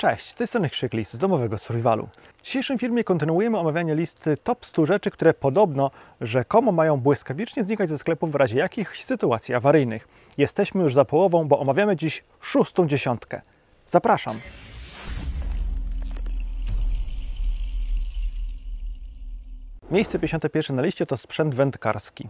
Cześć, z tej strony Krzyklis z domowego survivalu. W dzisiejszym filmie kontynuujemy omawianie listy top 100 rzeczy, które podobno rzekomo mają błyskawicznie znikać ze sklepów w razie jakichś sytuacji awaryjnych. Jesteśmy już za połową, bo omawiamy dziś szóstą dziesiątkę. Zapraszam! Miejsce 51 na liście to sprzęt wędkarski.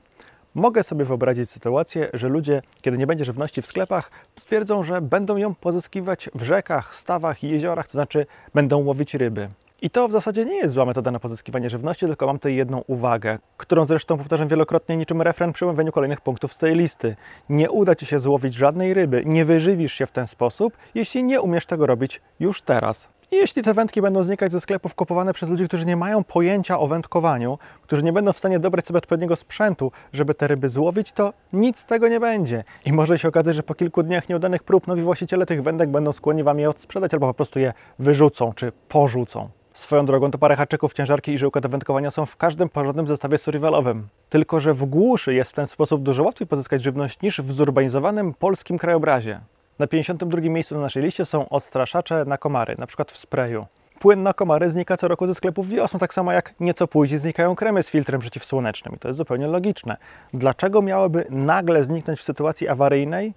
Mogę sobie wyobrazić sytuację, że ludzie, kiedy nie będzie żywności w sklepach, stwierdzą, że będą ją pozyskiwać w rzekach, stawach i jeziorach, to znaczy będą łowić ryby. I to w zasadzie nie jest zła metoda na pozyskiwanie żywności, tylko mam tutaj jedną uwagę, którą zresztą powtarzam wielokrotnie niczym refren przy omawianiu kolejnych punktów z tej listy. Nie uda Ci się złowić żadnej ryby, nie wyżywisz się w ten sposób, jeśli nie umiesz tego robić już teraz. I jeśli te wędki będą znikać ze sklepów kupowane przez ludzi, którzy nie mają pojęcia o wędkowaniu, którzy nie będą w stanie dobrać sobie odpowiedniego sprzętu, żeby te ryby złowić, to nic z tego nie będzie. I może się okazać, że po kilku dniach nieudanych prób nowi właściciele tych wędek będą skłonni Wam je odsprzedać albo po prostu je wyrzucą czy porzucą. Swoją drogą to parę haczyków, ciężarki i żyłka do wędkowania są w każdym porządnym zestawie survivalowym. Tylko, że w głuszy jest w ten sposób dużo łatwiej pozyskać żywność niż w zurbanizowanym polskim krajobrazie. Na 52 miejscu na naszej liście są odstraszacze na komary, na przykład w sprayu. Płyn na komary znika co roku ze sklepów wiosną, tak samo jak nieco później znikają kremy z filtrem przeciwsłonecznym. I to jest zupełnie logiczne. Dlaczego miałyby nagle zniknąć w sytuacji awaryjnej?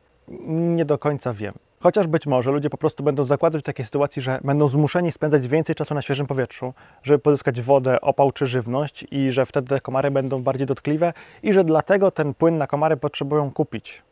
Nie do końca wiem. Chociaż być może ludzie po prostu będą zakładać w takiej sytuacji, że będą zmuszeni spędzać więcej czasu na świeżym powietrzu, żeby pozyskać wodę, opał czy żywność i że wtedy te komary będą bardziej dotkliwe i że dlatego ten płyn na komary potrzebują kupić.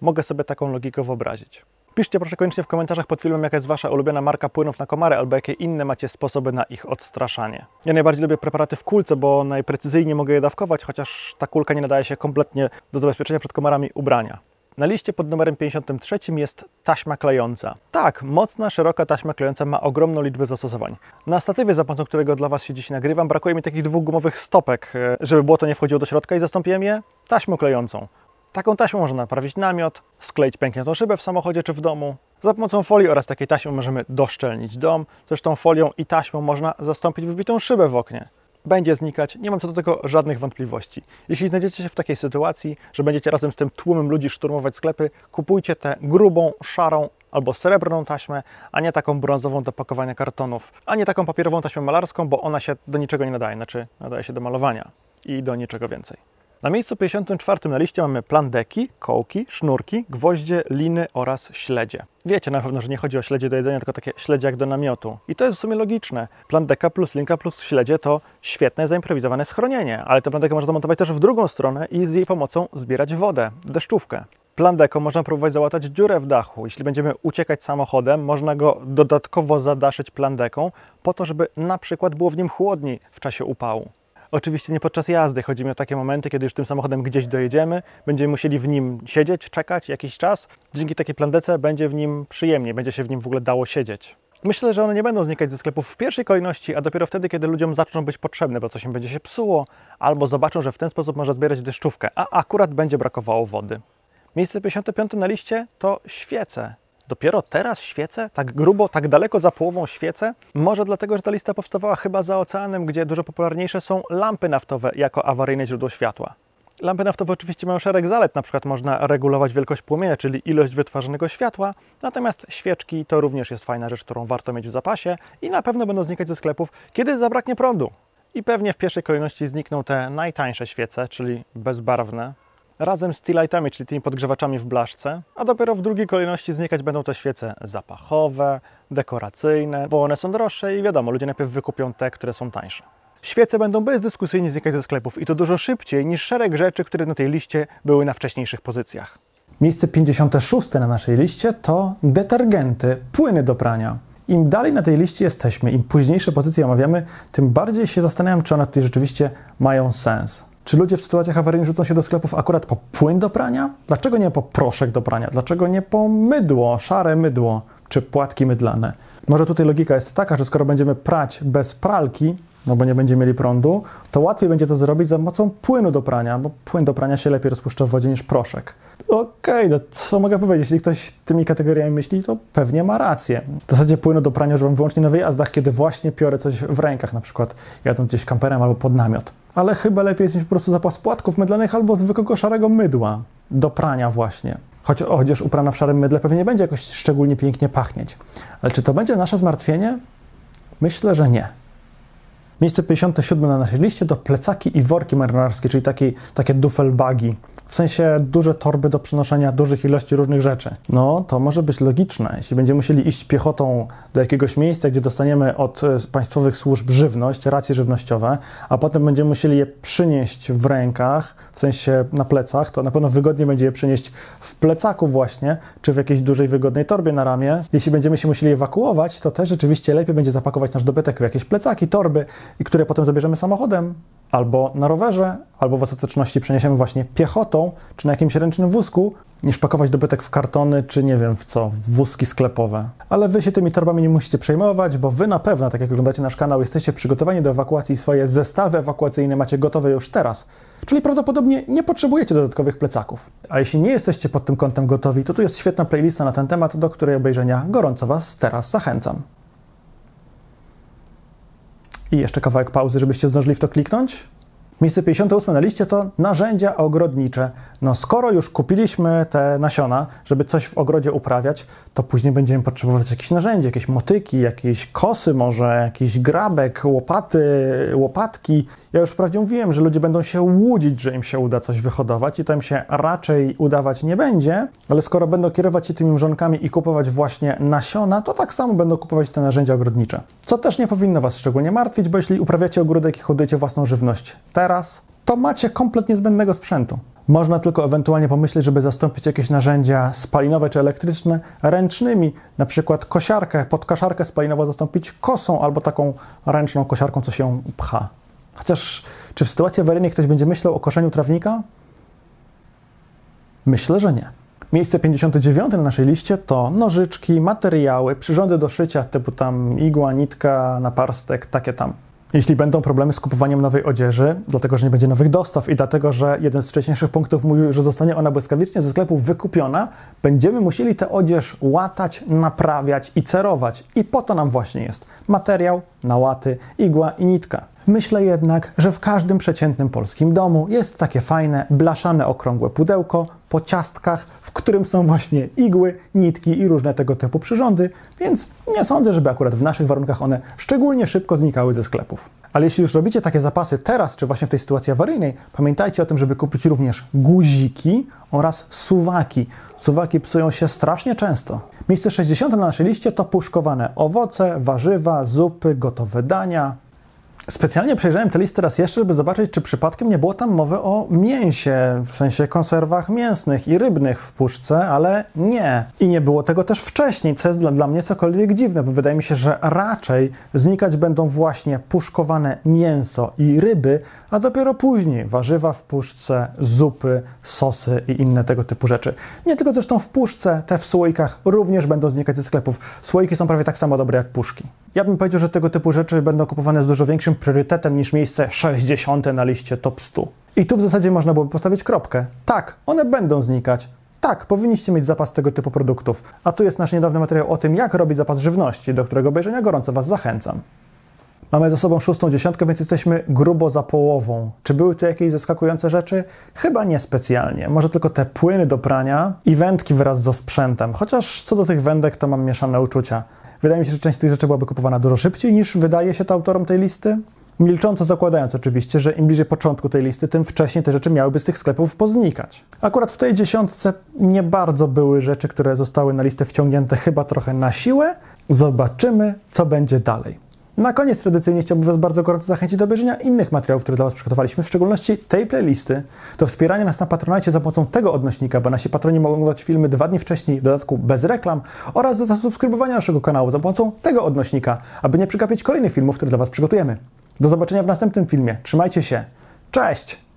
Mogę sobie taką logikę wyobrazić. Piszcie proszę koniecznie w komentarzach pod filmem, jaka jest Wasza ulubiona marka płynów na komary, albo jakie inne macie sposoby na ich odstraszanie. Ja najbardziej lubię preparaty w kulce, bo najprecyzyjniej mogę je dawkować, chociaż ta kulka nie nadaje się kompletnie do zabezpieczenia przed komarami ubrania. Na liście pod numerem 53 jest taśma klejąca. Tak, mocna, szeroka taśma klejąca ma ogromną liczbę zastosowań. Na statywie, za pomocą którego dla Was się dziś nagrywam, brakuje mi takich dwóch gumowych stopek, e, żeby błoto nie wchodziło do środka i zastąpiłem je taśmą klejącą. Taką taśmą można naprawić namiot, skleić pękniętą szybę w samochodzie czy w domu. Za pomocą folii oraz takiej taśmy możemy doszczelnić dom. Zresztą folią i taśmą można zastąpić wybitą szybę w oknie. Będzie znikać, nie mam co do tego żadnych wątpliwości. Jeśli znajdziecie się w takiej sytuacji, że będziecie razem z tym tłumem ludzi szturmować sklepy, kupujcie tę grubą, szarą albo srebrną taśmę, a nie taką brązową do pakowania kartonów, a nie taką papierową taśmę malarską, bo ona się do niczego nie nadaje, znaczy nadaje się do malowania i do niczego więcej. Na miejscu 54 na liście mamy plandeki, kołki, sznurki, gwoździe, liny oraz śledzie. Wiecie na pewno, że nie chodzi o śledzie do jedzenia, tylko takie śledzie jak do namiotu. I to jest w sumie logiczne. Plandeka plus linka plus śledzie to świetne zaimprowizowane schronienie, ale tę plandekę można zamontować też w drugą stronę i z jej pomocą zbierać wodę, deszczówkę. Plandeką można próbować załatać dziurę w dachu. Jeśli będziemy uciekać samochodem, można go dodatkowo zadaszyć plandeką, po to, żeby na przykład było w nim chłodniej w czasie upału. Oczywiście nie podczas jazdy. Chodzi mi o takie momenty, kiedy już tym samochodem gdzieś dojedziemy, będziemy musieli w nim siedzieć, czekać jakiś czas. Dzięki takiej plandece będzie w nim przyjemniej, będzie się w nim w ogóle dało siedzieć. Myślę, że one nie będą znikać ze sklepów w pierwszej kolejności, a dopiero wtedy, kiedy ludziom zaczną być potrzebne, bo coś im będzie się psuło, albo zobaczą, że w ten sposób można zbierać deszczówkę, a akurat będzie brakowało wody. Miejsce 55 na liście to świece. Dopiero teraz świece? Tak grubo, tak daleko za połową świece? Może dlatego, że ta lista powstawała chyba za oceanem, gdzie dużo popularniejsze są lampy naftowe jako awaryjne źródło światła. Lampy naftowe oczywiście mają szereg zalet, na przykład można regulować wielkość płomienia, czyli ilość wytwarzanego światła, natomiast świeczki to również jest fajna rzecz, którą warto mieć w zapasie i na pewno będą znikać ze sklepów, kiedy zabraknie prądu. I pewnie w pierwszej kolejności znikną te najtańsze świece, czyli bezbarwne, razem z tea-lightami, czyli tymi podgrzewaczami w blaszce, a dopiero w drugiej kolejności znikać będą te świece zapachowe, dekoracyjne, bo one są droższe i wiadomo, ludzie najpierw wykupią te, które są tańsze. Świece będą bezdyskusyjnie znikać ze sklepów i to dużo szybciej niż szereg rzeczy, które na tej liście były na wcześniejszych pozycjach. Miejsce 56 na naszej liście to detergenty, płyny do prania. Im dalej na tej liście jesteśmy, im późniejsze pozycje omawiamy, tym bardziej się zastanawiam, czy one tutaj rzeczywiście mają sens. Czy ludzie w sytuacjach awaryjnych rzucą się do sklepów akurat po płyn do prania? Dlaczego nie po proszek do prania? Dlaczego nie po mydło, szare mydło czy płatki mydlane? Może tutaj logika jest taka, że skoro będziemy prać bez pralki, no bo nie będziemy mieli prądu, to łatwiej będzie to zrobić za pomocą płynu do prania, bo płyn do prania się lepiej rozpuszcza w wodzie niż proszek. Okej, okay, no co mogę powiedzieć? Jeśli ktoś tymi kategoriami myśli, to pewnie ma rację. W zasadzie płynu do prania używam wyłącznie na wyjazdach, kiedy właśnie piorę coś w rękach, na przykład jadąc gdzieś kamperem albo pod namiot ale chyba lepiej jest mieć po prostu zapas płatków mydlanych albo zwykłego szarego mydła do prania właśnie. choć odzież uprana w szarym mydle pewnie nie będzie jakoś szczególnie pięknie pachnieć. Ale czy to będzie nasze zmartwienie? Myślę, że nie. Miejsce 57 na naszej liście to plecaki i worki marynarskie, czyli taki, takie duffelbagi. W sensie duże torby do przenoszenia dużych ilości różnych rzeczy. No, to może być logiczne. Jeśli będziemy musieli iść piechotą do jakiegoś miejsca, gdzie dostaniemy od e, państwowych służb żywność, racje żywnościowe, a potem będziemy musieli je przynieść w rękach, w sensie na plecach, to na pewno wygodniej będzie je przynieść w plecaku właśnie, czy w jakiejś dużej, wygodnej torbie na ramię. Jeśli będziemy się musieli ewakuować, to też rzeczywiście lepiej będzie zapakować nasz dobytek w jakieś plecaki, torby, i które potem zabierzemy samochodem, albo na rowerze, albo w ostateczności przeniesiemy właśnie piechotą, czy na jakimś ręcznym wózku, niż pakować dobytek w kartony, czy nie wiem w co, w wózki sklepowe. Ale wy się tymi torbami nie musicie przejmować, bo wy na pewno, tak jak oglądacie nasz kanał, jesteście przygotowani do ewakuacji, swoje zestawy ewakuacyjne macie gotowe już teraz. Czyli prawdopodobnie nie potrzebujecie dodatkowych plecaków. A jeśli nie jesteście pod tym kątem gotowi, to tu jest świetna playlista na ten temat, do której obejrzenia gorąco Was teraz zachęcam. I jeszcze kawałek pauzy, żebyście zdążyli w to kliknąć. Miejsce 58 na liście to narzędzia ogrodnicze. No skoro już kupiliśmy te nasiona, żeby coś w ogrodzie uprawiać, to później będziemy potrzebować jakieś narzędzie, jakieś motyki, jakieś kosy może, jakiś grabek, łopaty, łopatki. Ja już wprawdzie mówiłem, że ludzie będą się łudzić, że im się uda coś wyhodować i to im się raczej udawać nie będzie, ale skoro będą kierować się tymi mrzonkami i kupować właśnie nasiona, to tak samo będą kupować te narzędzia ogrodnicze. Co też nie powinno Was szczególnie martwić, bo jeśli uprawiacie ogródek i hodujecie własną żywność teraz, to macie kompletnie zbędnego sprzętu. Można tylko ewentualnie pomyśleć, żeby zastąpić jakieś narzędzia spalinowe czy elektryczne ręcznymi, na przykład kosiarkę, pod kosiarkę spalinową zastąpić kosą albo taką ręczną kosiarką, co się pcha. Chociaż czy w sytuacji awaryjnej ktoś będzie myślał o koszeniu trawnika? Myślę, że nie. Miejsce 59 na naszej liście to nożyczki, materiały, przyrządy do szycia typu tam igła, nitka, naparstek, takie tam. Jeśli będą problemy z kupowaniem nowej odzieży, dlatego że nie będzie nowych dostaw i dlatego, że jeden z wcześniejszych punktów mówił, że zostanie ona błyskawicznie ze sklepów wykupiona, będziemy musieli tę odzież łatać, naprawiać i cerować. I po to nam właśnie jest materiał, nałaty, igła i nitka. Myślę jednak, że w każdym przeciętnym polskim domu jest takie fajne, blaszane, okrągłe pudełko po ciastkach, w którym są właśnie igły, nitki i różne tego typu przyrządy, więc nie sądzę, żeby akurat w naszych warunkach one szczególnie szybko znikały ze sklepów. Ale jeśli już robicie takie zapasy teraz, czy właśnie w tej sytuacji awaryjnej, pamiętajcie o tym, żeby kupić również guziki oraz suwaki. Suwaki psują się strasznie często. Miejsce 60 na naszej liście to puszkowane owoce, warzywa, zupy, gotowe dania, Specjalnie przejrzałem tę listę raz jeszcze, żeby zobaczyć, czy przypadkiem nie było tam mowy o mięsie, w sensie konserwach mięsnych i rybnych w puszce, ale nie. I nie było tego też wcześniej, co jest dla, dla mnie cokolwiek dziwne, bo wydaje mi się, że raczej znikać będą właśnie puszkowane mięso i ryby, a dopiero później warzywa w puszce, zupy, sosy i inne tego typu rzeczy. Nie tylko zresztą w puszce, te w słoikach również będą znikać ze sklepów. Słoiki są prawie tak samo dobre jak puszki. Ja bym powiedział, że tego typu rzeczy będą kupowane z dużo większym priorytetem niż miejsce 60 na liście top 100. I tu w zasadzie można byłoby postawić kropkę. Tak, one będą znikać. Tak, powinniście mieć zapas tego typu produktów. A tu jest nasz niedawny materiał o tym, jak robić zapas żywności, do którego obejrzenia gorąco Was zachęcam. Mamy za sobą szóstą dziesiątkę, więc jesteśmy grubo za połową. Czy były tu jakieś zaskakujące rzeczy? Chyba niespecjalnie. Może tylko te płyny do prania i wędki wraz ze sprzętem. Chociaż co do tych wędek, to mam mieszane uczucia. Wydaje mi się, że część z tych rzeczy byłaby kupowana dużo szybciej niż wydaje się to autorom tej listy. Milcząco zakładając oczywiście, że im bliżej początku tej listy, tym wcześniej te rzeczy miałyby z tych sklepów poznikać. Akurat w tej dziesiątce nie bardzo były rzeczy, które zostały na listę wciągnięte chyba trochę na siłę. Zobaczymy, co będzie dalej. Na koniec tradycyjnie chciałbym Was bardzo gorąco zachęcić do obejrzenia innych materiałów, które dla Was przygotowaliśmy, w szczególności tej playlisty, do wspierania nas na Patronite za pomocą tego odnośnika, bo nasi patroni mogą oglądać filmy dwa dni wcześniej, w dodatku bez reklam, oraz do zasubskrybowania naszego kanału za pomocą tego odnośnika, aby nie przegapić kolejnych filmów, które dla Was przygotujemy. Do zobaczenia w następnym filmie. Trzymajcie się. Cześć!